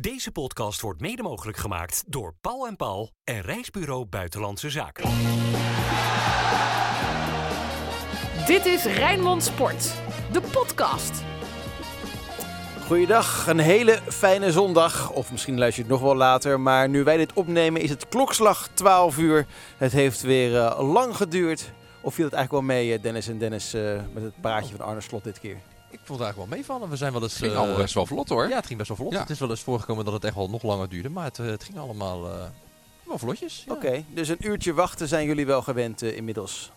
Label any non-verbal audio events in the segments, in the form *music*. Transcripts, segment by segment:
Deze podcast wordt mede mogelijk gemaakt door Paul en Paul en Reisbureau Buitenlandse Zaken. Dit is Rijnmond Sport, de podcast. Goeiedag, een hele fijne zondag. Of misschien luister je het nog wel later. Maar nu wij dit opnemen is het klokslag 12 uur. Het heeft weer uh, lang geduurd. Of viel het eigenlijk wel mee, Dennis en Dennis, uh, met het praatje van Arne Slot dit keer? Ik vond het eigenlijk wel meevallen. We zijn wel eens. Het ging allemaal best wel vlot hoor. Ja, het ging best wel vlot. Ja. Het is wel eens voorgekomen dat het echt wel nog langer duurde. Maar het, uh, het ging allemaal uh, wel vlotjes. Ja. Oké, okay, dus een uurtje wachten zijn jullie wel gewend uh, inmiddels.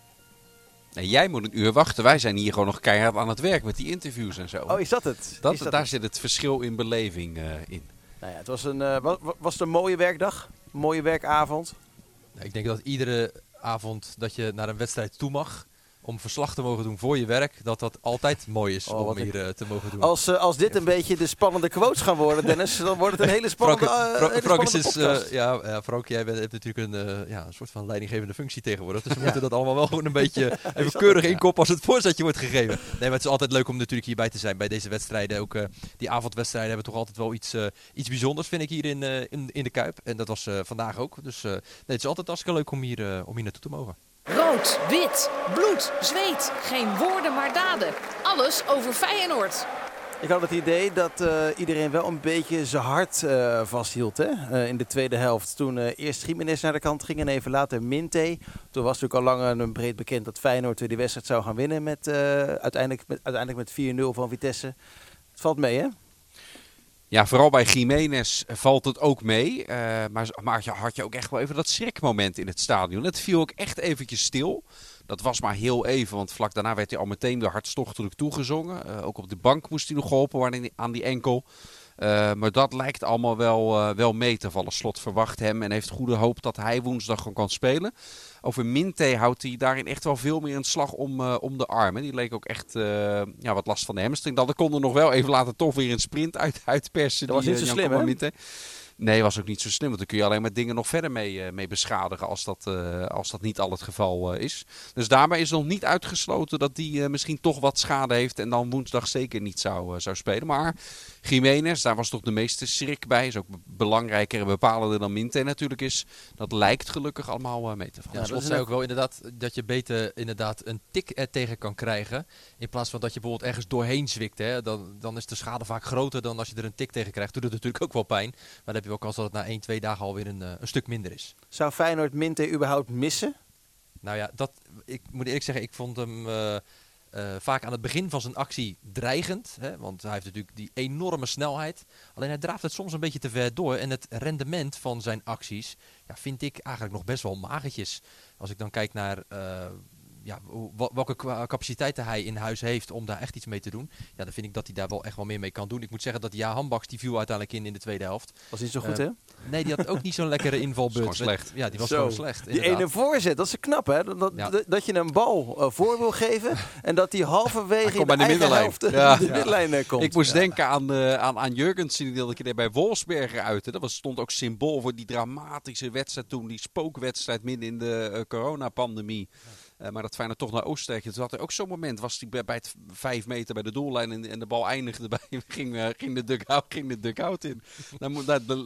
Nee, jij moet een uur wachten. Wij zijn hier gewoon nog keihard aan het werk met die interviews en zo. Oh, is dat het? Dat, is dat daar het? zit het verschil in beleving in. Nou ja, het was een, was, was het een mooie werkdag? Een mooie werkavond? Nou, ik denk dat iedere avond dat je naar een wedstrijd toe mag om verslag te mogen doen voor je werk, dat dat altijd mooi is oh, om hier uh, te mogen doen. Als, uh, als dit een beetje de spannende quotes gaan worden, Dennis, *laughs* dan wordt het een hele spannende, uh, Frank, hele Frank spannende is, ja, ja, Frank, jij bent, hebt natuurlijk een, ja, een soort van leidinggevende functie tegenwoordig. Dus we ja. moeten dat allemaal wel gewoon een *laughs* beetje even keurig in kop als het voorzetje wordt gegeven. Nee, maar het is altijd leuk om natuurlijk hierbij te zijn bij deze wedstrijden. Ook die avondwedstrijden hebben toch altijd wel iets, iets bijzonders, vind ik, hier in, in, in de Kuip. En dat was vandaag ook. Dus nee, het is altijd hartstikke leuk om hier, om hier naartoe te mogen. Rood, wit, bloed, zweet. Geen woorden maar daden. Alles over Feyenoord. Ik had het idee dat uh, iedereen wel een beetje zijn hart uh, vasthield hè? Uh, in de tweede helft. Toen eerst Jiménez naar de kant ging en even later Minte. Toen was natuurlijk al lang en breed bekend dat Feyenoord die wedstrijd zou gaan winnen. Met, uiteindelijk met, uiteindelijk met 4-0 van Vitesse. Het valt mee hè? Ja, vooral bij Jiménez valt het ook mee. Uh, maar, maar had je ook echt wel even dat schrikmoment in het stadion. Het viel ook echt eventjes stil. Dat was maar heel even, want vlak daarna werd hij al meteen weer hartstochtelijk toegezongen. Uh, ook op de bank moest hij nog geholpen worden aan die enkel. Uh, maar dat lijkt allemaal wel, uh, wel mee te vallen. Slot verwacht hem en heeft goede hoop dat hij woensdag gewoon kan spelen. Over Minte houdt hij daarin echt wel veel meer een slag om, uh, om de armen. Die leek ook echt ja, wat last van de hamstring. Dan konden nog wel even later toch weer een sprint uit, uitpersen. Dat was niet zo slim hè? Minte. Nee, was ook niet zo slim. Want dan kun je alleen maar dingen nog verder mee, mee beschadigen als dat, als dat niet al het geval is. Dus daarbij is nog niet uitgesloten dat die misschien toch wat schade heeft. En dan woensdag zeker niet zou, zou spelen. Maar Jiménez, daar was toch de meeste schrik bij. Is ook belangrijker en bepalender dan Minte natuurlijk is. Dat lijkt gelukkig allemaal mee te vallen. Ja, Slot zei ook wel inderdaad dat je beter inderdaad een tik er tegen kan krijgen. In plaats van dat je bijvoorbeeld ergens doorheen zwikt. Hè. Dan, dan is de schade vaak groter dan als je er een tik tegen krijgt. Doet het natuurlijk ook wel pijn. Maar dan heb je wel kans dat het na 1, 2 dagen alweer een, uh, een stuk minder is. Zou Feyenoord Minte überhaupt missen? Nou ja, dat, ik moet eerlijk zeggen, ik vond hem uh, uh, vaak aan het begin van zijn actie dreigend. Hè, want hij heeft natuurlijk die enorme snelheid. Alleen hij draaft het soms een beetje te ver door. En het rendement van zijn acties ja, vind ik eigenlijk nog best wel magertjes. Als ik dan kijk naar ja, welke capaciteiten hij in huis heeft om daar echt iets mee te doen. Ja, dan vind ik dat hij daar wel echt wel meer mee kan doen. Ik moet zeggen dat ja, Hambaks die viel uiteindelijk in in de tweede helft. Was niet zo goed, uh, hè? Nee, die had ook niet zo'n lekkere invalbeurt. slecht. Ja, die was zo. gewoon slecht. Die ene voorzet, dat is knap, hè? Dat, ja. dat, je een bal uh, voor wil geven *laughs* en dat die halverwege in bij de middenlijn. helft ja. de middenlijn uh, komt. Ik moest ja. denken aan, uh, aan, aan Jurgensen, die deelde een keer bij Wolfsberger uit. Hè. Dat was, stond ook symbool voor die dramatische wedstrijd toen, die spookwedstrijd midden in de coronapandemie. Uh, maar dat Feyenoord toch naar Oostenrijk. Had er ook zo'n moment. Was hij bij, bij het vijf meter bij de doellijn en, de bal eindigde bij *laughs* ging, uh, ging de dugout, ging de dugout in.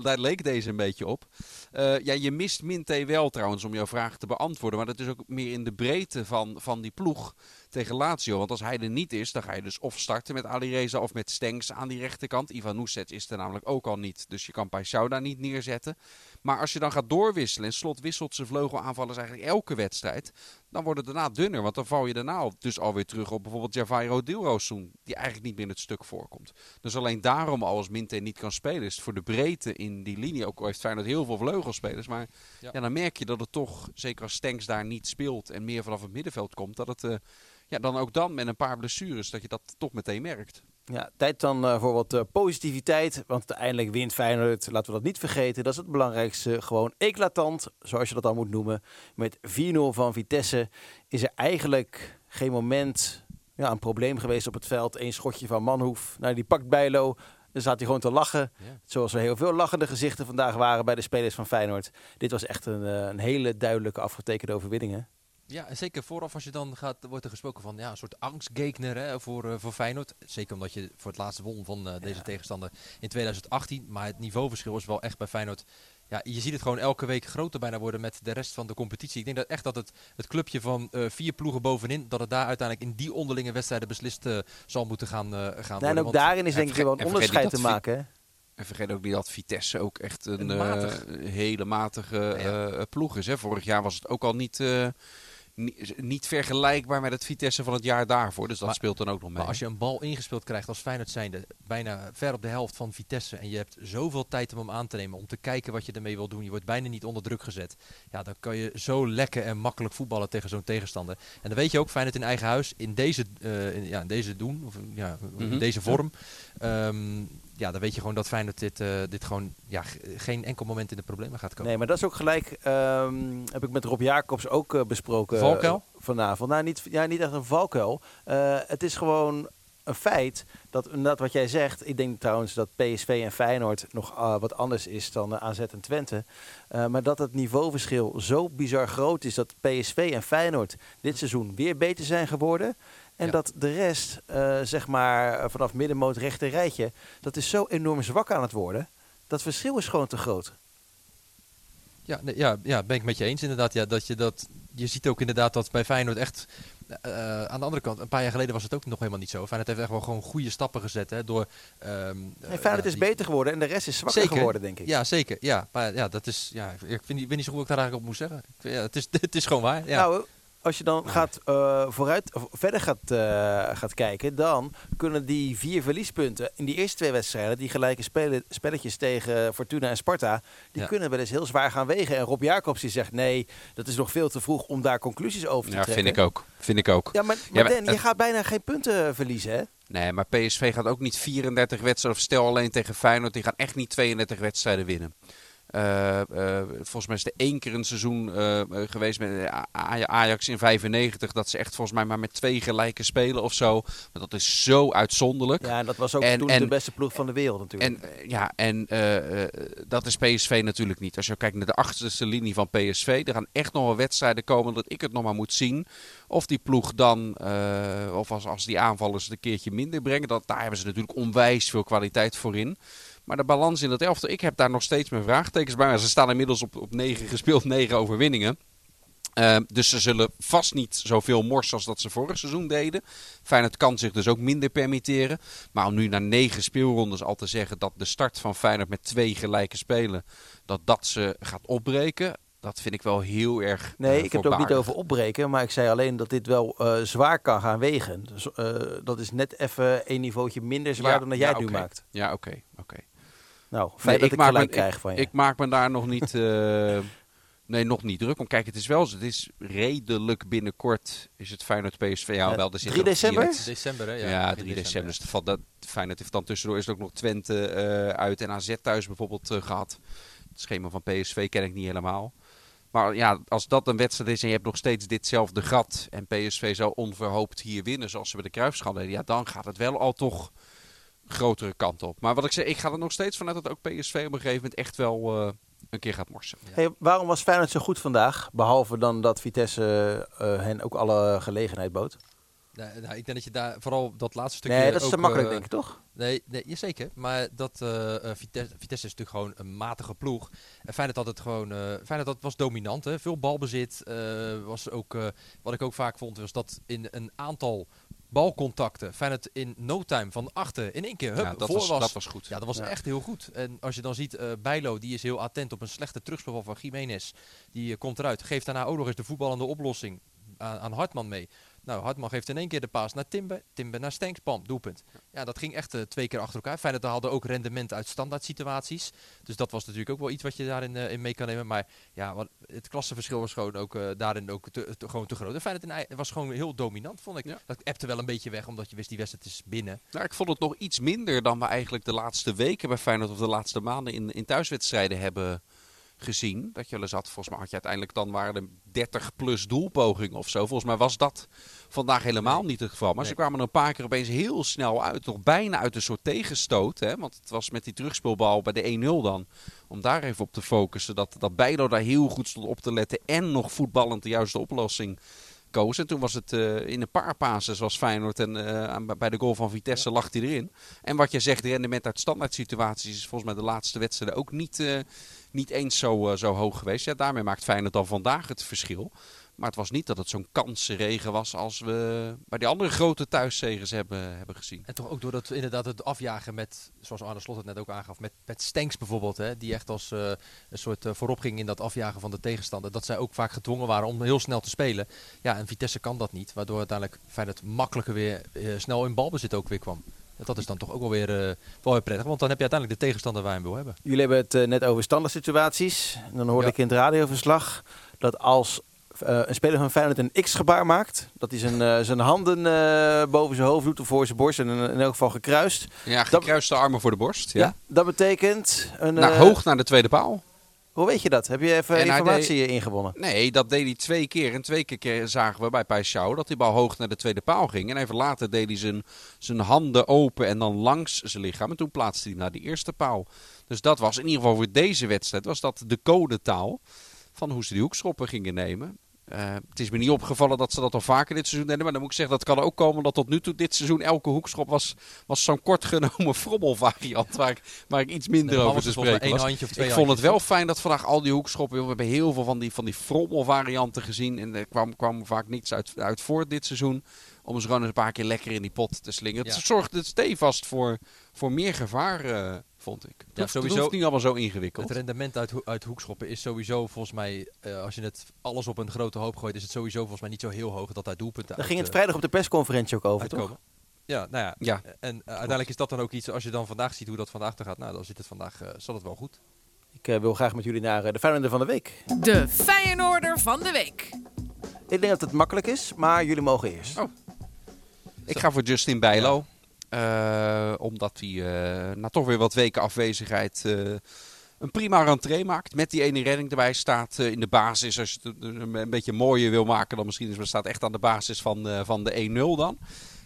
daar, leek deze een beetje op. Uh, ja, je mist Minte wel trouwens om jouw vraag te beantwoorden. Maar dat is ook meer in de breedte van, van die ploeg tegen Lazio. Want als hij er niet is, dan ga je dus of starten met Ali Reza of met Stenks aan die rechterkant. Ivan Nusets is er namelijk ook al niet. Dus je kan Paixão daar niet neerzetten. Maar als je dan gaat doorwisselen en Slot wisselt zijn vleugelaanvallers eigenlijk elke wedstrijd. Dan wordt het daarna dunner. Want dan val je daarna dus alweer terug op bijvoorbeeld Javairo Dilrosun. Die eigenlijk niet meer in het stuk voorkomt. Dus alleen daarom al als Minte niet kan spelen. Is het voor de breedte in die linie. Ook al heeft Feyenoord heel veel vleugelspelers. Maar ja. ja. dan merk je dat het toch, zeker als Stenks daar niet speelt. En meer vanaf het middenveld komt. Dat het uh, ja, dan ook dan met een paar blessures. Dat je dat toch meteen merkt. Ja, tijd dan uh, voor wat uh, positiviteit. Want uiteindelijk wint Feyenoord, laten we dat niet vergeten. Dat is het belangrijkste. Gewoon eclatant, zoals je dat dan moet noemen. Met 4-0 van Vitesse is er eigenlijk geen moment ja, een probleem geweest op het veld. Eén schotje van Manhoef. Nou, die pakt Bijlo. Dan staat hij gewoon te lachen. Ja. Zoals er heel veel lachende gezichten vandaag waren bij de spelers van Feyenoord. Dit was echt een, uh, een hele duidelijke afgetekende overwinning. Hè? Ja, en zeker vooraf als je dan gaat, wordt er gesproken van ja, een soort angstgekner hè, voor, eh, voor Feyenoord. Zeker omdat je voor het laatste won van eh, deze tegenstander in 2018. Maar het niveauverschil is wel echt bij Feyenoord. Ja, je ziet het gewoon elke week groter bijna worden met de rest van de competitie. Ik denk dat echt dat het, het clubje van eh, vier ploegen bovenin, dat het daar uiteindelijk in die onderlinge wedstrijden beslist eh, zal moeten gaan, gaan worden. en ook Want- daarin is en denk ik en niet onderscheid te maken. hè? En vergeet ook niet dat Vitesse ook echt een, Een eh, matig. hele matige Ja. eh, ploeg is. Hè. Vorig jaar was het ook al niet, eh, ni- niet vergelijkbaar met het Vitesse van het jaar daarvoor. Dus dat Maar- speelt dan ook nog mee. Maar als je een bal ingespeeld krijgt als Feyenoord zijnde, bijna ver op de helft van Vitesse, en je hebt zoveel tijd om hem aan te nemen, om te kijken wat je ermee wil doen, je wordt bijna niet onder druk gezet, ja, dan kan je zo lekker en makkelijk voetballen tegen zo'n tegenstander. En dan weet je ook, Feyenoord in eigen huis, in deze, eh, in, ja, in deze doen, of ja, in Mhm. deze vorm, ehm, ja, dan weet je gewoon dat Feyenoord dit, eh, dit gewoon ja, geen enkel moment in de problemen gaat komen. Nee, maar dat is ook gelijk, ehm, heb ik met Rob Jacobs ook eh, besproken. Valkuil? eh, vanavond. Nou, niet, ja, niet echt een valkuil. Het is gewoon een feit dat, inderdaad wat jij zegt, ik denk trouwens dat PSV en Feyenoord nog wat anders is dan eh, AZ en Twente. Maar dat het niveauverschil zo bizar groot is dat PSV en Feyenoord dit seizoen weer beter zijn geworden. En Ja. dat de rest, eh, zeg maar, eh, vanaf middenmoot rechter rijtje, dat is zo enorm zwak aan het worden. Dat verschil is gewoon te groot. Ja, nee, ja, ja, ben ik met je eens inderdaad. Ja, dat je, dat, je ziet ook inderdaad dat bij Feyenoord echt... eh, aan de andere kant, een paar jaar geleden was het ook nog helemaal niet zo. Feyenoord heeft echt wel gewoon goede stappen gezet. Hè, door, ehm, En eh, Feyenoord ja, is die- beter geworden en de rest is zwakker Zeker. geworden, denk ik. Ja, zeker. Ja, maar ja, dat is... Ja, ik vind, niet- weet niet zo goed wat ik daar eigenlijk op moet zeggen. Ik ja, het, is, *laughs* het is gewoon waar. Ja. Nou, als je dan gaat, eh, vooruit, verder gaat, eh, gaat kijken, dan kunnen die vier verliespunten in die eerste twee wedstrijden, die gelijke spelen, spelletjes tegen Fortuna en Sparta, die Ja. kunnen wel eens heel zwaar gaan wegen. En Rob Jacobs die zegt, nee, dat is nog veel te vroeg om daar conclusies over te ja, trekken. vind ik ook. Vind ik ook. Ja, maar, maar maar Dan, je gaat bijna geen punten verliezen, hè? Nee, maar PSV gaat ook niet 34 wedstrijden. Of stel alleen tegen Feyenoord, die gaan echt niet 32 wedstrijden winnen. Eh, eh, volgens mij is er één keer een seizoen eh, geweest met Ajax in 95. Dat ze echt volgens mij maar met twee gelijke spelen of zo. Maar dat is zo uitzonderlijk. Ja, en dat was ook En- toen en- de beste ploeg van de wereld natuurlijk. En ja, en dat is PSV natuurlijk niet. Als je kijkt naar de achterste linie van PSV, er gaan echt nog wel wedstrijden komen dat ik het nog maar moet zien. Of die ploeg dan, of als, als die aanvallers het een keertje minder brengen, dat, daar hebben ze natuurlijk onwijs veel kwaliteit voor in. Maar de balans in dat elftal, ik heb daar nog steeds mijn vraagtekens bij. Maar ze staan inmiddels op, op 9 gespeeld, *laughs* 9 overwinningen. Eh, dus ze zullen vast niet zoveel morsen als dat ze vorig seizoen deden. Feyenoord kan zich dus ook minder permitteren. Maar om nu na negen speelrondes al te zeggen dat de start van Feyenoord met twee gelijke spelen, dat dat ze gaat opbreken, dat vind ik wel heel erg Nee, eh, ik heb het ook niet over opbreken, maar ik zei alleen dat dit wel eh, zwaar kan gaan wegen. Dus, dat is net even een niveautje minder zwaar Ja, dan dat jij ja, het nu maakt. Ja, oké. oké. Nou, fijn Nee, dat ik, maak gelijk me- krijg van je. Ik maak me daar nog niet, eh, *laughs* nee, nog niet druk om. Kijk, het is wel. Het is redelijk binnenkort is het Feyenoord PSV. Ja, wel, er zit 3 ook december? direct- December, hè? Ja, 3 december. Dus het valt dat, Feyenoord heeft dan tussendoor is er ook nog Twente eh, uit en AZ thuis bijvoorbeeld eh, gehad. Het schema van PSV ken ik niet helemaal. Maar ja, als dat een wedstrijd is en je hebt nog steeds ditzelfde gat en PSV zou onverhoopt hier winnen zoals ze bij de Kruifschal deden, ja, dan gaat het wel al toch grotere kant op. Maar wat ik zeg, ik ga er nog steeds vanuit dat ook PSV op een gegeven moment echt wel eh, een keer gaat morsen. Hey, waarom was Feyenoord zo goed vandaag? Behalve dan dat Vitesse eh, hen ook alle gelegenheid bood. Nee, nou, ik denk dat je daar vooral dat laatste stukje. Nee, dat is te makkelijk, eh, denk ik, toch? Nee, nee zeker. Maar dat, Vitesse, Vitesse is natuurlijk gewoon een matige ploeg. En Feyenoord had het gewoon... eh Feyenoord dat was dominant, hè. Veel balbezit. eh, was ook, eh, wat ik ook vaak vond, was dat in een aantal balcontacten... Feyenoord in no time van achter in één keer hup, ja, dat, voor was, dat was goed. Ja, dat was Ja. echt heel goed. En als je dan ziet, eh Bijlo, die is heel attent op een slechte terugspel van Jiménez. Die eh, komt eruit. Geeft daarna ook nog eens de voetballende oplossing aan, aan Hartman mee. Nou, Hartman geeft in één keer de paas naar Timber. Timber naar Stenks. Bam, doelpunt. Ja, dat ging echt eh, twee keer achter elkaar. Feyenoord haalde ook rendement uit standaard situaties. Dus dat was natuurlijk ook wel iets wat je daarin eh, in mee kan nemen. Maar ja, wat, het klassenverschil was gewoon ook eh, daarin ook te, te- gewoon te groot. In ei- was gewoon heel dominant, vond ik. Ja. Dat appte wel een beetje weg, omdat je wist die wedstrijd is binnen. Nou, ik vond het nog iets minder dan we eigenlijk de laatste weken bij Feyenoord of de laatste maanden in, in thuiswedstrijden hebben, gezien. Dat je wel eens had, volgens mij had je uiteindelijk dan waren er 30 plus doelpogingen of zo. Volgens mij was dat vandaag helemaal niet het geval. Maar ze kwamen er een paar keer opeens heel snel uit. Nog bijna uit een soort tegenstoot. Hè? Want het was met die terugspeelbal bij de 1-0 dan. Om daar even op te focussen. Dat, dat Bijlo daar heel goed stond op te letten. En nog voetballend de juiste oplossing En toen was het eh, in een paar pases was Feyenoord en eh, bij de goal van Vitesse lag hij erin. En wat je zegt, de rendement uit standaard situaties is volgens mij de laatste wedstrijden ook niet, eh, niet eens zo, zo hoog geweest. Ja, daarmee maakt Feyenoord dan vandaag het verschil. Maar het was niet dat het zo'n kansenregen was als we bij die andere grote thuiszegens hebben, hebben gezien. En toch ook door dat inderdaad het afjagen met, zoals Arne Slot het net ook aangaf, met, met Stanks bijvoorbeeld, hè, die echt als eh, een soort eh, voorop ging in dat afjagen van de tegenstander. Dat zij ook vaak gedwongen waren om heel snel te spelen. Ja, en Vitesse kan dat niet, waardoor uiteindelijk Feyenoord makkelijker weer eh, snel in balbezit ook weer kwam. En Dat is dan toch ook wel weer, eh, wel weer prettig, want dan heb je uiteindelijk de tegenstander waar je hem wil hebben. Jullie hebben het net over standaard situaties. En dan hoorde Ja. ik in het radioverslag dat als eh, een speler van Feyenoord een X-gebaar maakt, dat hij zijn, eh, zijn handen eh, boven zijn hoofd doet of voor zijn borst en in, elk geval gekruist. Ja, gekruiste armen voor de borst. Ja. Dat betekent een. Eh, hoog naar de tweede paal. Hoe weet je dat? Heb je even En informatie ingewonnen? Nee, dat deed hij twee keer. En twee keer zagen we bij Paixão dat die bal hoog naar de tweede paal ging. En even later deed hij zijn, zijn handen open en dan langs zijn lichaam. En toen plaatste hij naar die eerste paal. Dus dat was in ieder geval voor deze wedstrijd was dat de codetaal van hoe ze die hoekschoppen gingen nemen. Eh, het is me niet opgevallen dat ze dat al vaker dit seizoen deden. Maar dan moet ik zeggen, dat kan ook komen dat tot nu toe dit seizoen elke hoekschop was, was zo'n kort genomen *laughs* frommelvariant. Waar ik, waar ik iets minder Nee, over te spreken was. handje Ik vond het wel fijn dat vandaag al die hoekschoppen. We hebben heel veel van die, van die frommelvarianten gezien. En er kwam, kwam vaak niets uit, uit voort dit seizoen. Om ze gewoon eens een paar keer lekker in die pot te slingen. Ja. Het zorgde stevast voor, voor meer gevaar, eh, vond ik. Het Ja, hoeft- het sowieso- hoeft niet allemaal zo ingewikkeld. Het rendement uit, ho- uit hoekschoppen is sowieso volgens mij, eh, als je het alles op een grote hoop gooit, is het sowieso volgens mij niet zo heel hoog dat uit doelpunten Daar ging het uit, vrijdag op de persconferentie ook eh, over, toch? Ja, nou ja. Ja. En eh, uiteindelijk is dat dan ook iets, als je dan vandaag ziet hoe dat vandaag te gaat, nou dan zit het vandaag, eh zal het wel goed. Ik eh, wil graag met jullie naar eh, de Feyenoorder van de week. De Feyenoorder van de week. Ik denk dat het makkelijk is, maar jullie mogen eerst. Oh. Ik ga voor Justin Bijlo. Eh, omdat hij eh, na toch weer wat weken afwezigheid eh, een prima rentree maakt. Met die ene redding erbij staat eh, in de basis. Als je het een een beetje mooier wil maken dan misschien is. Maar staat echt aan de basis van, eh, van de 1-0 dan.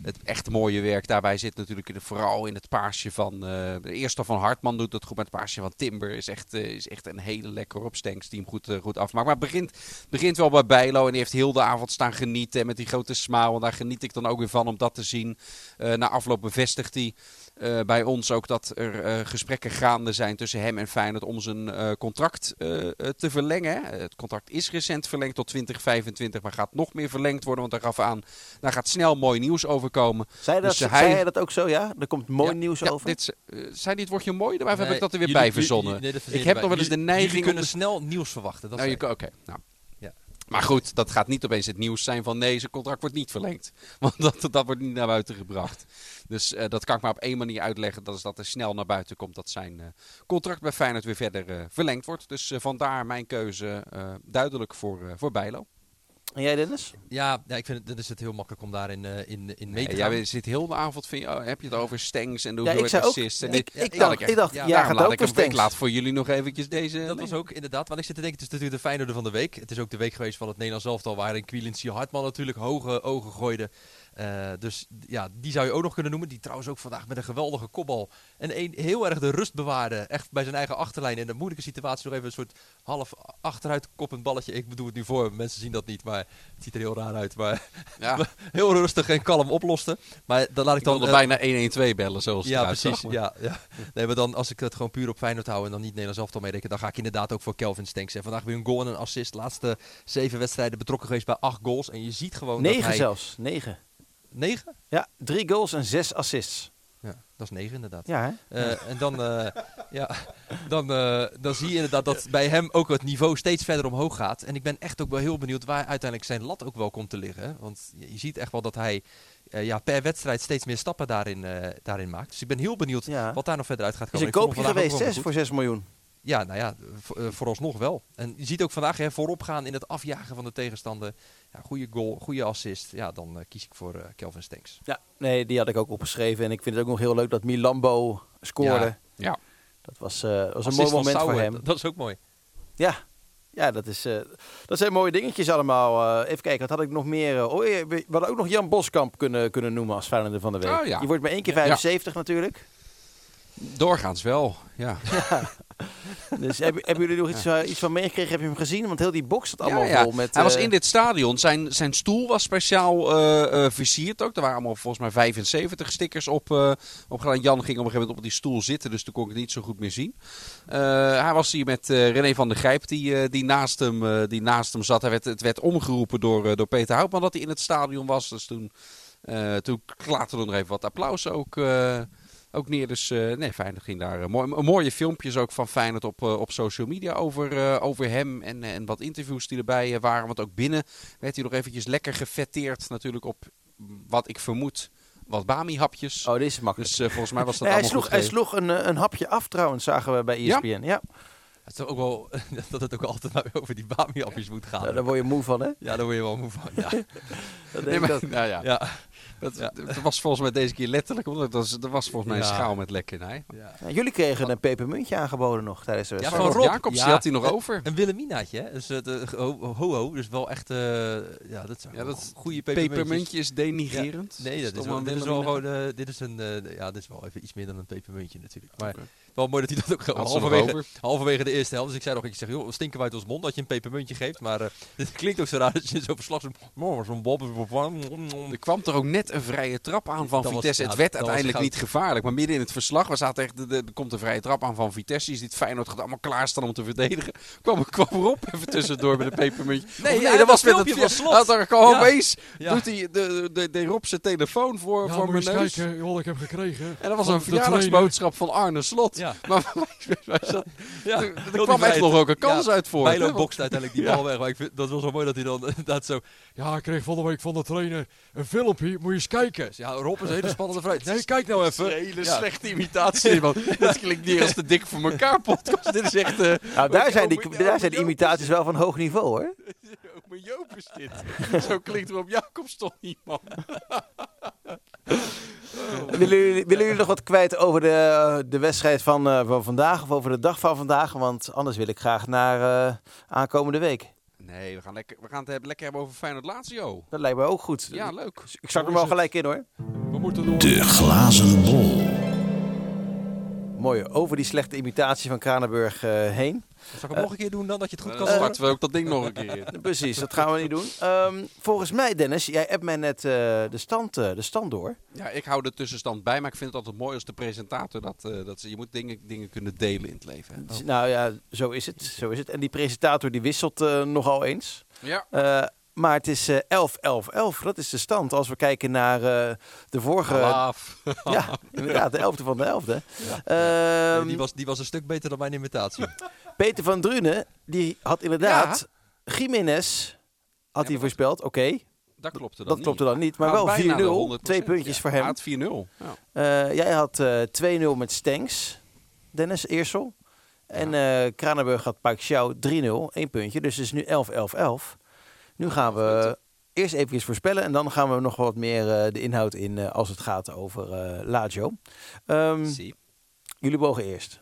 Het echt mooie werk daarbij zit natuurlijk in vooral in het paasje van... eh, de eerste van Hartman doet het goed, maar het paasje van Timber is echt, eh, is echt een hele lekkere opstengs die goed, eh, goed afmaakt. Maar het begint, begint wel bij Bijlo en die heeft heel de avond staan genieten. En met die grote smile, en daar geniet ik dan ook weer van om dat te zien. Eh, na afloop bevestigt hij eh, bij ons ook dat er eh, gesprekken gaande zijn tussen hem en Feyenoord om zijn eh, contract te verlengen. Het contract is recent verlengd tot 2025, maar gaat nog meer verlengd worden. Want hij gaf aan, daar gaat snel mooi nieuws over komen. Zei, dat, Dus, zei hij- hij dat ook zo, ja? Er komt mooi Ja, nieuws ja, over. Dit, zei het woordje mooi of heb ik dat er weer jullie- bij verzonnen? jullie- nee, ik heb nog wel eens de neiging Jullie om... kunnen snel nieuws verwachten. Dat Nou, zei. Oké, nou. Maar goed, dat gaat niet opeens het nieuws zijn van nee, zijn contract wordt niet verlengd. *laughs* Want dat, dat wordt niet naar buiten gebracht. Dus eh, dat kan ik maar op één manier uitleggen. Dat is dat er snel naar buiten komt dat zijn eh, contract bij Feyenoord weer verder eh, verlengd wordt. Dus vandaar mijn keuze duidelijk voor, voor Bijlo. En jij, Dennis? Ja, ja, ik vind het, dan is het heel makkelijk om daarin eh, in, in mee te gaan. jij zit heel de avond, vind je, oh, heb je het over Stengs en de Ja, ik hoeveelheid zei ook- assists. En ik- dit- ik Ja, dacht- ik dacht, ja, ja, gaat ook ik, hem, ik laat voor jullie nog eventjes deze... Dat was ook inderdaad, want ik zit te denken, het is natuurlijk de Feyenoorder van de week. Het is ook de week geweest van het Nederlands elftal, waarin Quillency Hartman natuurlijk hoge ogen gooide. Eh, dus ja, die zou je ook nog kunnen noemen. Die trouwens ook vandaag met een geweldige kopbal. En een, heel erg de rust bewaarde. Echt bij zijn eigen achterlijn. In een moeilijke situatie nog even een soort half achteruit koppend balletje. Ik bedoel het nu voor. Mensen zien dat niet, maar het ziet er heel raar uit. Maar Ja, *laughs* heel rustig en kalm oploste. Maar dan laat ik ik dan... wilde eh, bijna 112 bellen zoals het ja, precies. zag, maar- Ja, ja. Nee, maar dan als ik het gewoon puur op Feyenoord hou en dan niet Nederlands elftal meerekenen, dan ga ik inderdaad ook voor Kelvin Stenks. En vandaag weer een goal en een assist. Laatste zeven wedstrijden betrokken geweest bij acht goals. En je ziet gewoon dat Negen hij... zelfs. Negen. Negen? Ja, drie goals en zes assists. Ja, dat is negen inderdaad. Ja, hè? Eh, en dan, eh, ja, dan, eh, dan zie je inderdaad dat bij hem ook het niveau steeds verder omhoog gaat. En ik ben echt ook wel heel benieuwd waar uiteindelijk zijn lat ook wel komt te liggen. Want je, je ziet echt wel dat hij ja, per wedstrijd steeds meer stappen daarin, daarin maakt. Dus ik ben heel benieuwd Ja. wat daar nog verder uit gaat Is komen. een Ik vond koopje geweest, zes voor 6 miljoen. Ja, nou ja, vo- vooralsnog wel. En je ziet ook vandaag hè, voorop gaan in het afjagen van de tegenstander. Ja, goede goal, goede assist. Ja, dan eh, kies ik voor eh, Kelvin Stenks. Ja, nee, die had ik ook opgeschreven. En ik vind het ook nog heel leuk dat Milambo scoorde. Ja. Ja. Dat was, eh, was een mooi moment voor hem. Dat, dat is ook mooi. Ja, ja dat, is, eh, dat zijn mooie dingetjes allemaal. Eh, even kijken, wat had ik nog meer? oh, ja, we hadden ook nog Jan Boskamp kunnen, kunnen noemen als Feyenoorder van de week. Oh, ja. Die wordt maar één keer Ja. 75 natuurlijk. Doorgaans wel, ja. *laughs* Dus hebben, hebben jullie nog iets, eh, iets van meegekregen? Heb je hem gezien? Want heel die box zat allemaal Ja, ja. vol met... Hij was eh, in dit stadion. Zijn, zijn stoel was speciaal eh, versierd ook. Er waren allemaal volgens mij 75 stickers op, eh opgedaan. Jan ging op een gegeven moment op die stoel zitten, dus toen kon ik het niet zo goed meer zien. Hij was hier met René van der Grijp, die, die, naast hem, die naast hem zat. Hij werd, het werd omgeroepen door, door Peter Houtman dat hij in het stadion was. Dus toen, toen klaarden er nog even wat applaus ook, ook neer. Dus eh, nee, Feyenoord ging daar eh, mooi, mooie filmpjes ook van Feyenoord op, eh, op social media over, eh, over hem. En, en wat interviews die erbij waren. Want ook binnen werd hij nog eventjes lekker gefetteerd natuurlijk op wat ik vermoed wat Bami-hapjes. Oh, deze is makkelijk. Dus volgens mij was dat Nee, *laughs* hij, allemaal sloeg, goed hij sloeg een, een hapje af trouwens, zagen we bij E Ja? ESPN. Ja, Het is ook wel *laughs* dat het ook altijd maar over die Bami-appjes moet gaan. Ja, daar word je moe van, hè? Ja, daar word je wel moe van. Ja. *laughs* Dat Nee, denk ik maar, nou ja, ja. dat, Ja. dat was volgens mij deze keer letterlijk. Want dat was, dat was volgens mij een Ja. schaal met lekkernij. ja. Ja, jullie kregen een pepermuntje aangeboden nog tijdens de Ja, wedstrijd. van Rob. Jacobs, Ja. die had hij nog Eh, over. Een Wilhelminaatje, hè? Dus het uh, ho, ho, ho, dus wel echt, eh, ja, dat zijn Ja, dat goede pepermuntjes. Pepermuntje is denigerend. Nee, dat is wel, dit is wel gewoon, eh, dit is een, eh, ja, dit is wel even iets meer dan een pepermuntje natuurlijk. Maar. Wel mooi dat hij dat ook halverwege, over? halverwege de eerste helft. Dus ik zei nog, ik zeg, joh, stinken wij uit ons mond dat je een pepermuntje geeft. Maar eh *laughs* dit klinkt ook zo raar dat je zo'n verslag zo'n, oh, zo'n bob, Er kwam toch ook net een vrije trap aan van Dat was- Vitesse. ja, het werd dat uiteindelijk niet gevaarlijk. Maar midden in het verslag was dat echt, de- de- er komt een vrije trap aan van Vitesse. Je ziet Feyenoord gaat allemaal klaarstaan om te verdedigen. Kwam, kwam erop *laughs* even tussendoor met een pepermuntje. Nee, ja, dat dat was met filmpje het Slot. Had er gewoon opeens, Ja. doet hij de, de, de Rob zijn telefoon voor, Ja, voor moet mijn neus. kijken, joh, ik heb gekregen. En dat was een de verjaardagsboodschap van Arne Slot. Ja. *laughs* Maar wij, wij zat, Ja, er, er kwam echt nog ook een kans Ja, uit voor. Bijlo hè? bokst uiteindelijk die *laughs* Ja. bal weg. Maar ik vind, dat was wel mooi dat hij dan *laughs* inderdaad zo... Ja, ik kreeg volgende week van de trainer een filmpje, moet je eens kijken. Ja, Rob is een hele spannende vrij. Nee, kijk nou even. Een hele Ja. slechte imitatie. man. Dat klinkt niet als de dik voor elkaar podcast. Dit is echt... eh Nou, daar zijn, die, daar zijn de imitaties wel van hoog niveau, hoor. Ome Joop is dit. Zo klinkt Rob Jacobs toch niet, man. Willen jullie, willen jullie nog wat kwijt over de, de wedstrijd van, eh, van vandaag of over de dag van vandaag? Want anders wil ik graag naar eh, aankomende week. Nee, we gaan, lekker, we gaan het lekker hebben over Feyenoord Lazio. Dat lijkt me ook goed. Ja, leuk. Ik zak hem wel gelijk in hoor. We moeten door. De glazen bol. Mooi, over die slechte imitatie van Kranenburg eh, heen. Zal ik hem nog een keer doen dan, dat je het goed kan Dan horen? starten we ook dat ding nog een keer. *laughs* Precies, dat gaan we niet doen. Ehm, volgens mij, Dennis, jij hebt mij net eh, de, stand, eh, de stand door. Ja, ik hou de tussenstand bij, maar ik vind het altijd mooi als de presentator dat... eh, dat ze, je moet dingen, dingen kunnen delen in het leven. Dus, Nou ja, zo is het. Zo is het. En die presentator die wisselt eh, nogal eens. Ja. Eh, maar het is eh 11, 11, 11. Dat is de stand. Als we kijken naar eh, de vorige... Alaaf. *laughs* Ja, inderdaad, de 11e van de 11e. Nee, Ehm, die, was, die was een stuk beter dan mijn imitatie. Peter van Drunen, die had inderdaad... Jiménez had hij voorspeld. Oké, Dat klopte dan dat niet. klopte dan niet. Maar Nou, wel bijna de 4-0. 100%. Twee puntjes Ja, voor hem. had 4-0. Ja. Eh, jij had eh 2-0 met Stenks. Dennis Eersel. En eh Kranenburg had Paik Xiao 3-0. Eén puntje. Dus het is nu 11, 11, 11. Nu gaan we eerst even voorspellen. En dan gaan we nog wat meer eh, de inhoud in eh, als het gaat over eh Lazio. Ehm, jullie mogen eerst.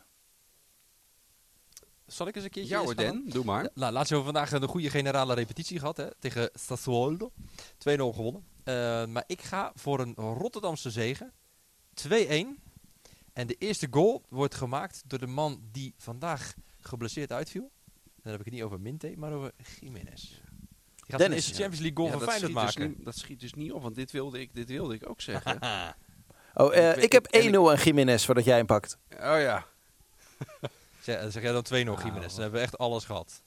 Zal ik eens een keertje Ja hoor. Doe maar. Nou, we vandaag een goede generale repetitie gehad hè, tegen Sassuolo. 2-0 gewonnen. Eh, maar ik ga voor een Rotterdamse zege. 2-1. En de eerste goal wordt gemaakt door de man die vandaag geblesseerd uitviel. Dan heb ik het niet over Minte, maar over Jiménez. Gaat Dennis, de Champions League goal Ja, van Feyenoord dus maken. dat schiet dus niet op, want dit wilde ik, dit wilde ik ook zeggen. *laughs* Oh, eh, Ik ik heb 1-0 en ik- aan Jiménez voordat jij hem pakt. oh ja. *laughs* Zeg, dan zeg jij dan 2-0 Nou. Jiménez. Dan hebben we echt alles gehad.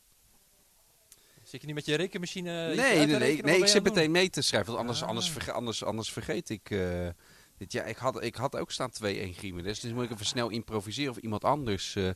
Zit je niet met je rekenmachine? Nee, nee, nee, rekenen? nee, Wat ik zit meteen mee te schrijven, want anders, Ah. anders, verge- anders, anders vergeet ik eh, dit. Ja, ik had, ik had ook staan 2-1 Gimenez, dus moet ik even snel improviseren of iemand anders... eh,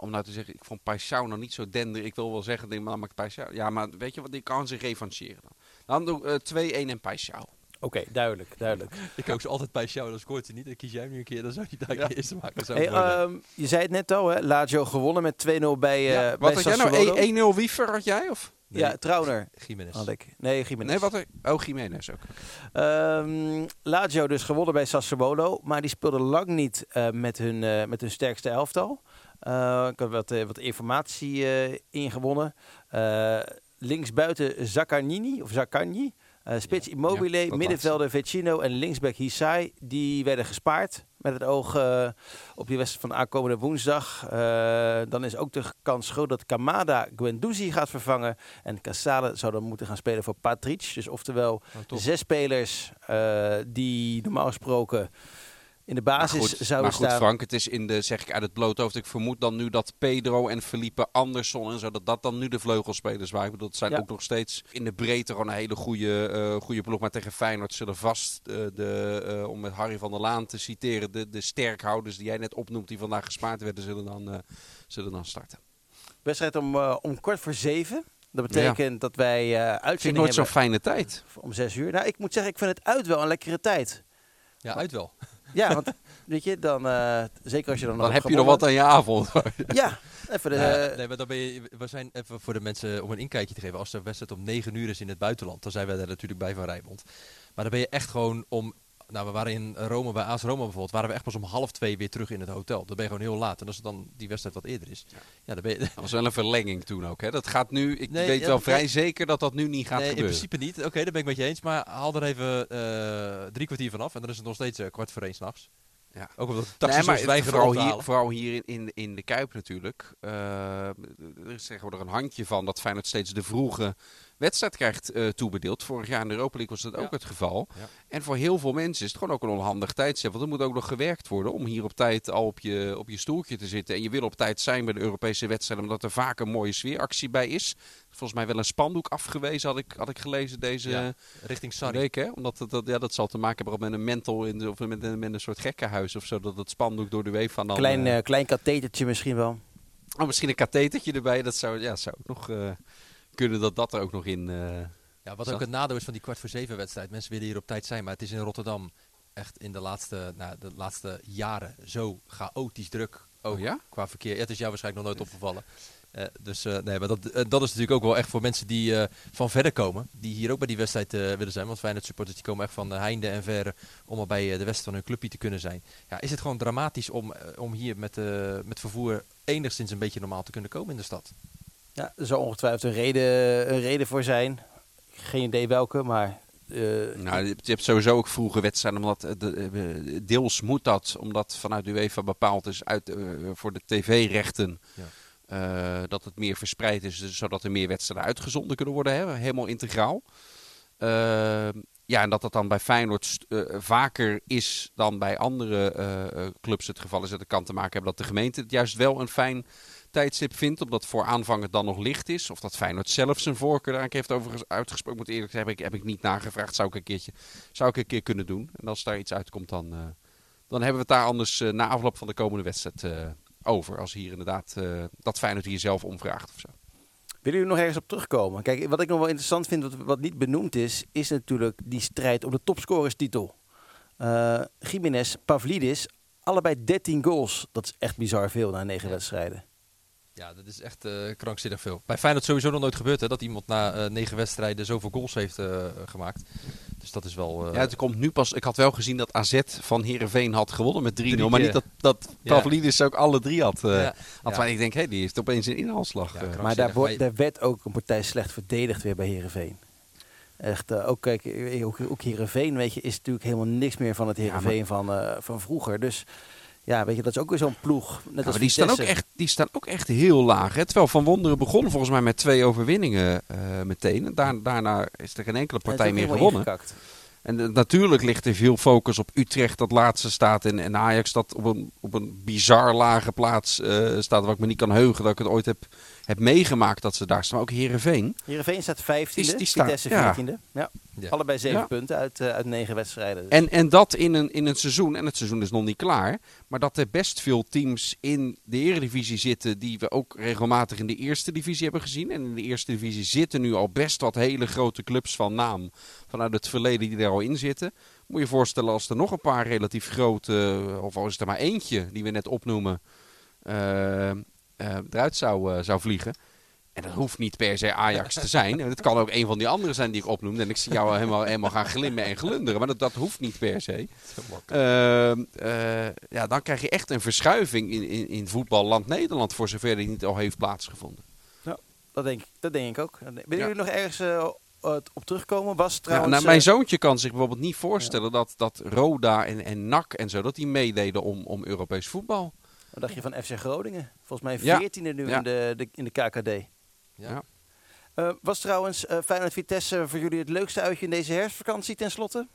om nou te zeggen, ik vond Paixão nog niet zo dender. Ik wil wel zeggen, denk, maar, maar Paixão... Ja, maar weet je wat, ik kan zich revancheren dan. Dan doe ik eh, 2-1 en Paixão. Oké, duidelijk, duidelijk. *laughs* Ik ook zo altijd bij jou, dan scoort hij niet. Dan kies jij hem nu een keer, dan zou hij daar Ja. de eerste maken. Hey, ehm, je zei het net al, hè? Lazio gewonnen met 2-0 bij, eh Ja, bij wat had jij nou? 1-0 Wiever had jij? Of? Ja, Trauner Jiménez. had ik. Nee, Jiménez. Nee, wat er... Oh, Jiménez ook. Ehm, Lazio dus gewonnen bij Sassuolo, maar die speelde lang niet eh, met, hun, eh, met hun sterkste elftal. Eh, ik had wat, eh, wat informatie eh, ingewonnen. Linksbuiten Zaccagnini, of Zaccagni. Eh, spits Immobile, ja, middenvelder Vecino en linksback Hisai. Die werden gespaard met het oog op die wedstrijd van aankomende woensdag. Dan is ook de kans groot dat Kamada Guendouzi gaat vervangen. En Casale zou dan moeten gaan spelen voor Patric. Dus oftewel toch. zes spelers die normaal gesproken in de Maar basis goed, zouden maar goed, staan. Frank, het is in de, zeg ik uit het blote hoofd. Ik vermoed dan nu dat Pedro en Felipe Anderson en zo, dat dat dan nu de vleugelspelers waren. Ik bedoel, dat zijn Ja. ook nog steeds in de breedte gewoon een hele goede, eh goede ploeg. Maar tegen Feyenoord zullen vast, eh, de, eh, om met Harry van der Laan te citeren, de, de sterkhouders die jij net opnoemt, die vandaag gespaard werden, zullen dan, eh, zullen dan starten. Wedstrijd om, om kwart voor zeven. Dat betekent dat wij eh Ik vind uitzending nooit zo'n fijne tijd. om zes uur. Nou, ik moet zeggen, ik vind het uit wel een lekkere tijd. Ja, uit wel. Ja, want *laughs* weet je, dan, eh, zeker als je dan, Dan nog heb je nog wat aan je avond. *laughs* Ja, even de, nee, maar dan ben je, we zijn even voor de mensen om een inkijkje te geven. Als de wedstrijd om 9 uur is in het buitenland, dan zijn wij daar natuurlijk bij van Rijnmond. Maar dan ben je echt gewoon om. Nou, we waren in Rome, bij AS Roma bijvoorbeeld, waren we echt pas om half twee weer terug in het hotel. Dan ben je gewoon heel laat. En als het dan die wedstrijd wat eerder is, ja, dan ben je. Dat was wel een verlenging toen ook. Hè? Dat gaat nu, ik Nee, weet ja, wel dat- vrij zeker dat dat nu niet gaat nee, in gebeuren. principe niet. Oké, daar ben ik met je eens. Maar haal er even eh, drie kwartier vanaf. En dan is het nog steeds eh, kwart voor één s'nachts. Ja. Ook omdat de Nee, taxis maar weigeren vooral hier, vooral hier in, in, in de Kuip natuurlijk. eh, er is tegenwoordig een handje van dat Feyenoord steeds de vroege wedstrijd krijgt eh, toebedeeld. Vorig jaar in de Europa League was dat Ja. ook het geval. Ja. En voor heel veel mensen is het gewoon ook een onhandig tijdstip. Want er moet ook nog gewerkt worden om hier op tijd al op je, op je stoeltje te zitten. En je wil op tijd zijn bij de Europese wedstrijden, omdat er vaak een mooie sfeeractie bij is. Volgens mij wel een spandoek afgewezen, had ik, had ik gelezen deze Ja, richting Sarri. week. Hè? Omdat het, dat, ja, dat zal te maken hebben met een mental in de, of met, een- met een soort gekkenhuis of zo. Dat het spandoek door de UEFA dan... klein, eh, eh, klein kathetertje misschien wel. Oh, misschien een kathetertje erbij. Dat zou, ja, zou ook nog kunnen dat dat er ook nog in. eh, Ja, wat Zat. ook het nadeel is van die kwart voor zeven wedstrijd. Mensen willen hier op tijd zijn, maar het is in Rotterdam echt in de laatste, nou, de laatste jaren zo chaotisch druk. Ook Oh ja? qua verkeer. Ja, het is jou waarschijnlijk nog nooit opgevallen. Eh, dus eh, nee, maar dat, dat is natuurlijk ook wel echt voor mensen die van verder komen. Die hier ook bij die wedstrijd willen zijn. Want Feyenoord supporters die komen echt van de heinde en verre om al bij de wedstrijd van hun clubje te kunnen zijn. Ja, is het gewoon dramatisch om, om hier met, met vervoer enigszins een beetje normaal te kunnen komen in de stad? Ja, er zal ongetwijfeld een reden, een reden voor zijn. Geen idee welke, maar... eh, nou, je hebt- sowieso ook vroege wedstrijden. Omdat, eh, de, deels moet dat, omdat vanuit de UEFA bepaald is uit, eh, voor de tv-rechten. Ja. eh, dat het meer verspreid is, dus zodat er meer wedstrijden uitgezonden kunnen worden. Hè? Helemaal integraal. Ja, en dat dat dan bij Feyenoord vaker is dan bij andere eh, eh, clubs het geval is. Dat het kan te maken hebben dat de gemeente het juist wel een fijn tijdstip vindt. Omdat voor aanvang het dan nog licht is. Of dat Feyenoord zelf zijn voorkeur daar heeft over uitgesproken. Moet eerlijk zeggen, heb ik, heb ik niet nagevraagd. Zou ik een keertje zou ik een keer kunnen doen. En als daar iets uitkomt, dan, eh, dan hebben we het daar anders eh, na afloop van de komende wedstrijd eh, over. Als hier inderdaad dat Feyenoord hier zelf omvraagt of zo. Willen jullie nog ergens op terugkomen? Kijk, wat ik nog wel interessant vind, wat, wat niet benoemd is, is natuurlijk die strijd om de topscorerstitel. Eh Jiménez, Pavlidis, allebei 13 goals. Dat is echt bizar veel na negen wedstrijden. Ja, dat is echt eh, krankzinnig veel. Bij Feyenoord sowieso nog nooit gebeurd hè, dat iemand na eh, negen wedstrijden zoveel goals heeft eh, gemaakt. Dus dat is wel... eh, Ja, het komt nu pas. Ik had wel gezien dat AZ van Herenveen had gewonnen met 3-0. Drie Maar niet dat, dat Ja. Pavlidis ook alle drie had. eh ja, had ja. Maar ik denk, hé, die heeft opeens een inhaalslag. Maar daar, wordt, Maar- daar werd ook een partij slecht verdedigd weer bij Herenveen. Echt, eh, ook, kijk, ook, ook Heerenveen, weet je, is natuurlijk helemaal niks meer van het Ja, Heerenveen van, eh, van vroeger. Dus ja, weet je, dat is ook weer zo'n ploeg. Net Ja, als maar die, staan ook echt, die staan ook echt heel laag. Hè? Terwijl Van Wonderen begon volgens mij met twee overwinningen eh, meteen. En daar- daarna is er geen enkele partij meer gewonnen. ingekakt. En eh, natuurlijk ligt er veel focus op Utrecht dat laatste staat. En, en Ajax dat op een, op een bizar lage plaats eh, staat. Waar ik me niet kan heugen dat ik het ooit heb, heb meegemaakt dat ze daar staan. Maar ook Heerenveen. Heerenveen staat 15e, Die- die staan- Vitesse ja. 14e. Ja. Ja. Allebei 7 Ja. punten uit, eh, uit 9 wedstrijden. En, en dat in een, in een seizoen, en het seizoen is nog niet klaar, maar dat er best veel teams in de Eredivisie zitten die we ook regelmatig in de Eerste Divisie hebben gezien. En in de Eerste Divisie zitten nu al best wat hele grote clubs van naam vanuit het verleden die daar al in zitten. Moet je je voorstellen als er nog een paar relatief grote, of al is het er maar eentje die we net opnoemen, eh, eruit zou, eh, zou vliegen. En dat hoeft niet per se Ajax te zijn. Het kan ook een van die anderen zijn die ik opnoemde. En ik zie jou helemaal, helemaal gaan glimmen en glunderen. Maar dat, dat hoeft niet per se. Ehm, eh, ja, dan krijg je echt een verschuiving in, in, in voetballand Nederland. Voor zover die niet al heeft plaatsgevonden. Dat denk, ik- dat denk ik ook. Willen Ja. jullie nog ergens eh, op terugkomen? Was Ja, trouwens... nou, mijn eh, zoontje kan zich bijvoorbeeld niet voorstellen dat, dat Roda en, en NAC en zo, dat die meededen om, om Europees voetbal. Wat dacht je van FC Groningen? Volgens mij Ja. 14e nu Ja. in, de, de, in de KKD. Ja. Eh, was trouwens eh Feyenoord Vitesse voor jullie het leukste uitje in deze herfstvakantie tenslotte?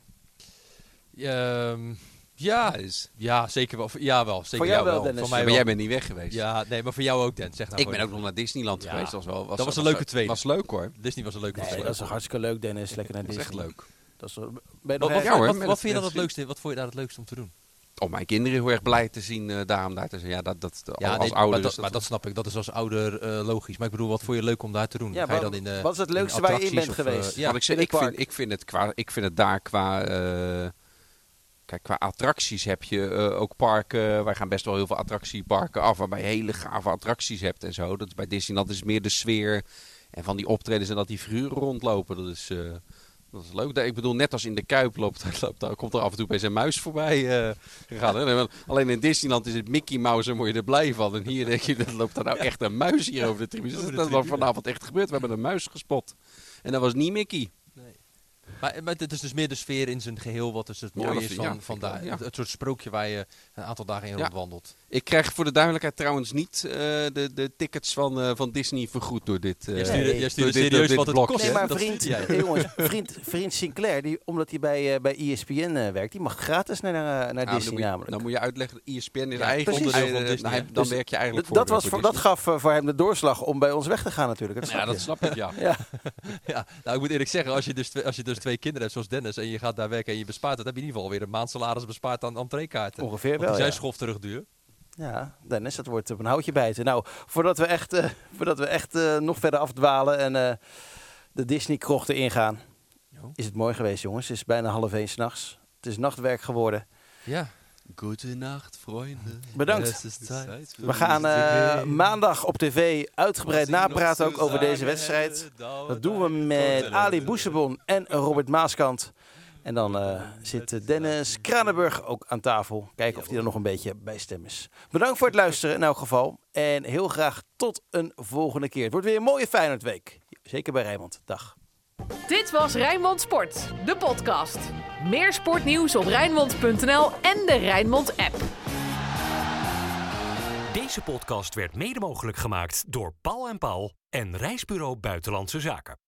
Ehm, ja, is- ja, zeker wel. Ja, wel. Zeker Voor jou wel, wel. Dennis. Voor Maar mij wel. jij bent niet weg geweest. Ja, nee, maar voor jou ook, Den. Zeg nou ik ben ook nog naar Disneyland Ja. geweest. Dat was, wel, was, Dat was een leuke tweede. was leuk hoor. Disney was een leuke Nee, tweede. dat is toch hartstikke leuk Dennis. Lekker naar Dat is Disney. echt leuk. Dat is, ben je Wat, wat, ergens- Ja, hoor, wat, vind je dan het leukste? Wat vond je daar het leukste om te doen? Om mijn kinderen heel erg blij te zien, eh, daarom daar te zijn. Ja, dat, dat, als nee, ouder maar, is dat, maar dat snap ik. Dat is als ouder eh, logisch. Maar ik bedoel, wat vond je leuk om daar te doen? Ja, Ga je wat- dan in, eh, wat is het in leukste waar je in bent attracties of, geweest? ja, Wat ik, zeg, ik, vind, ik, vind het qua, ik vind het daar qua... eh, kijk, qua attracties heb je eh, ook parken... Wij gaan best wel heel veel attractieparken af... waarbij je hele gave attracties hebt en zo. Dat is, bij Disneyland is meer de sfeer... en van die optredens en dat die figuren rondlopen. Dat is... dat is leuk. Ik bedoel, net als in de Kuip loopt, *laughs* loopt, komt er af en toe opeens een muis voorbij eh, gegaan. Hè? Alleen in Disneyland is het Mickey Mouse en word je er blij van. En hier denk je, dat loopt er nou echt een muis hier over de tribune. De Dat is vanavond echt gebeurd. We hebben een muis gespot. En dat was niet Mickey. Maar, maar het is dus meer de sfeer in zijn geheel wat dus het mooie dat is van, ja, van daar. Het, het soort sprookje waar je een aantal dagen in Ja. rondwandelt. Ik krijg voor de duidelijkheid trouwens niet eh, de, de tickets van, eh, van Disney vergoed door dit. eh, Jij stuurde, Nee. jij stuurde Door dit- serieus wat dit het kost. Nee, maar Dat vriend, eh, *laughs* jongens, vriend, vriend Sinclair, die, omdat hij bij, eh, bij ESPN eh, werkt, die mag gratis naar, naar, naar nou, dan Disney namelijk. Dan moet je uitleggen, ESPN is Ja, eigen precies. onderdeel van Eh, Disney. dan dus werk je eigenlijk dat, voor was, voor voor, dat gaf eh, voor hem de doorslag om bij ons weg te gaan natuurlijk. Dat Ja, dat snap ik, ja. *laughs* Ja. Ja, nou ik moet eerlijk zeggen, als je, dus als je dus twee kinderen hebt zoals Dennis en je gaat daar werken en je bespaart, dat heb je in ieder geval weer een maand salaris bespaard aan entreekaarten. Ongeveer Want wel, die zijn ja. schof terug duur. Ja, Dennis, dat wordt op een houtje bijten. Nou, voordat we echt, eh, voordat we echt eh, nog verder afdwalen en eh, de Disney-krochten ingaan, Jo. is het mooi geweest, jongens. Het is bijna half één s'nachts. Het is nachtwerk geworden. Ja. Goedenacht, vrienden. Bedankt. is tijd. We gaan eh, maandag op tv uitgebreid napraten ook over deze wedstrijd. Dat doen we met Ali Boesebon en Robert Maaskant. En dan eh, zit Dennis Kranenburg ook aan tafel. Kijken of hij er nog een beetje bij stem is. Bedankt voor het luisteren in elk geval. En heel graag tot een volgende keer. Het wordt weer een mooie Feyenoordweek. Zeker bij Rijnmond. Dag. Dit was Rijnmond Sport, de podcast. Meer sportnieuws op Rijnmond.nl en de Rijnmond app. Deze podcast werd mede mogelijk gemaakt door Paul en Paul en Reisbureau Buitenlandse Zaken.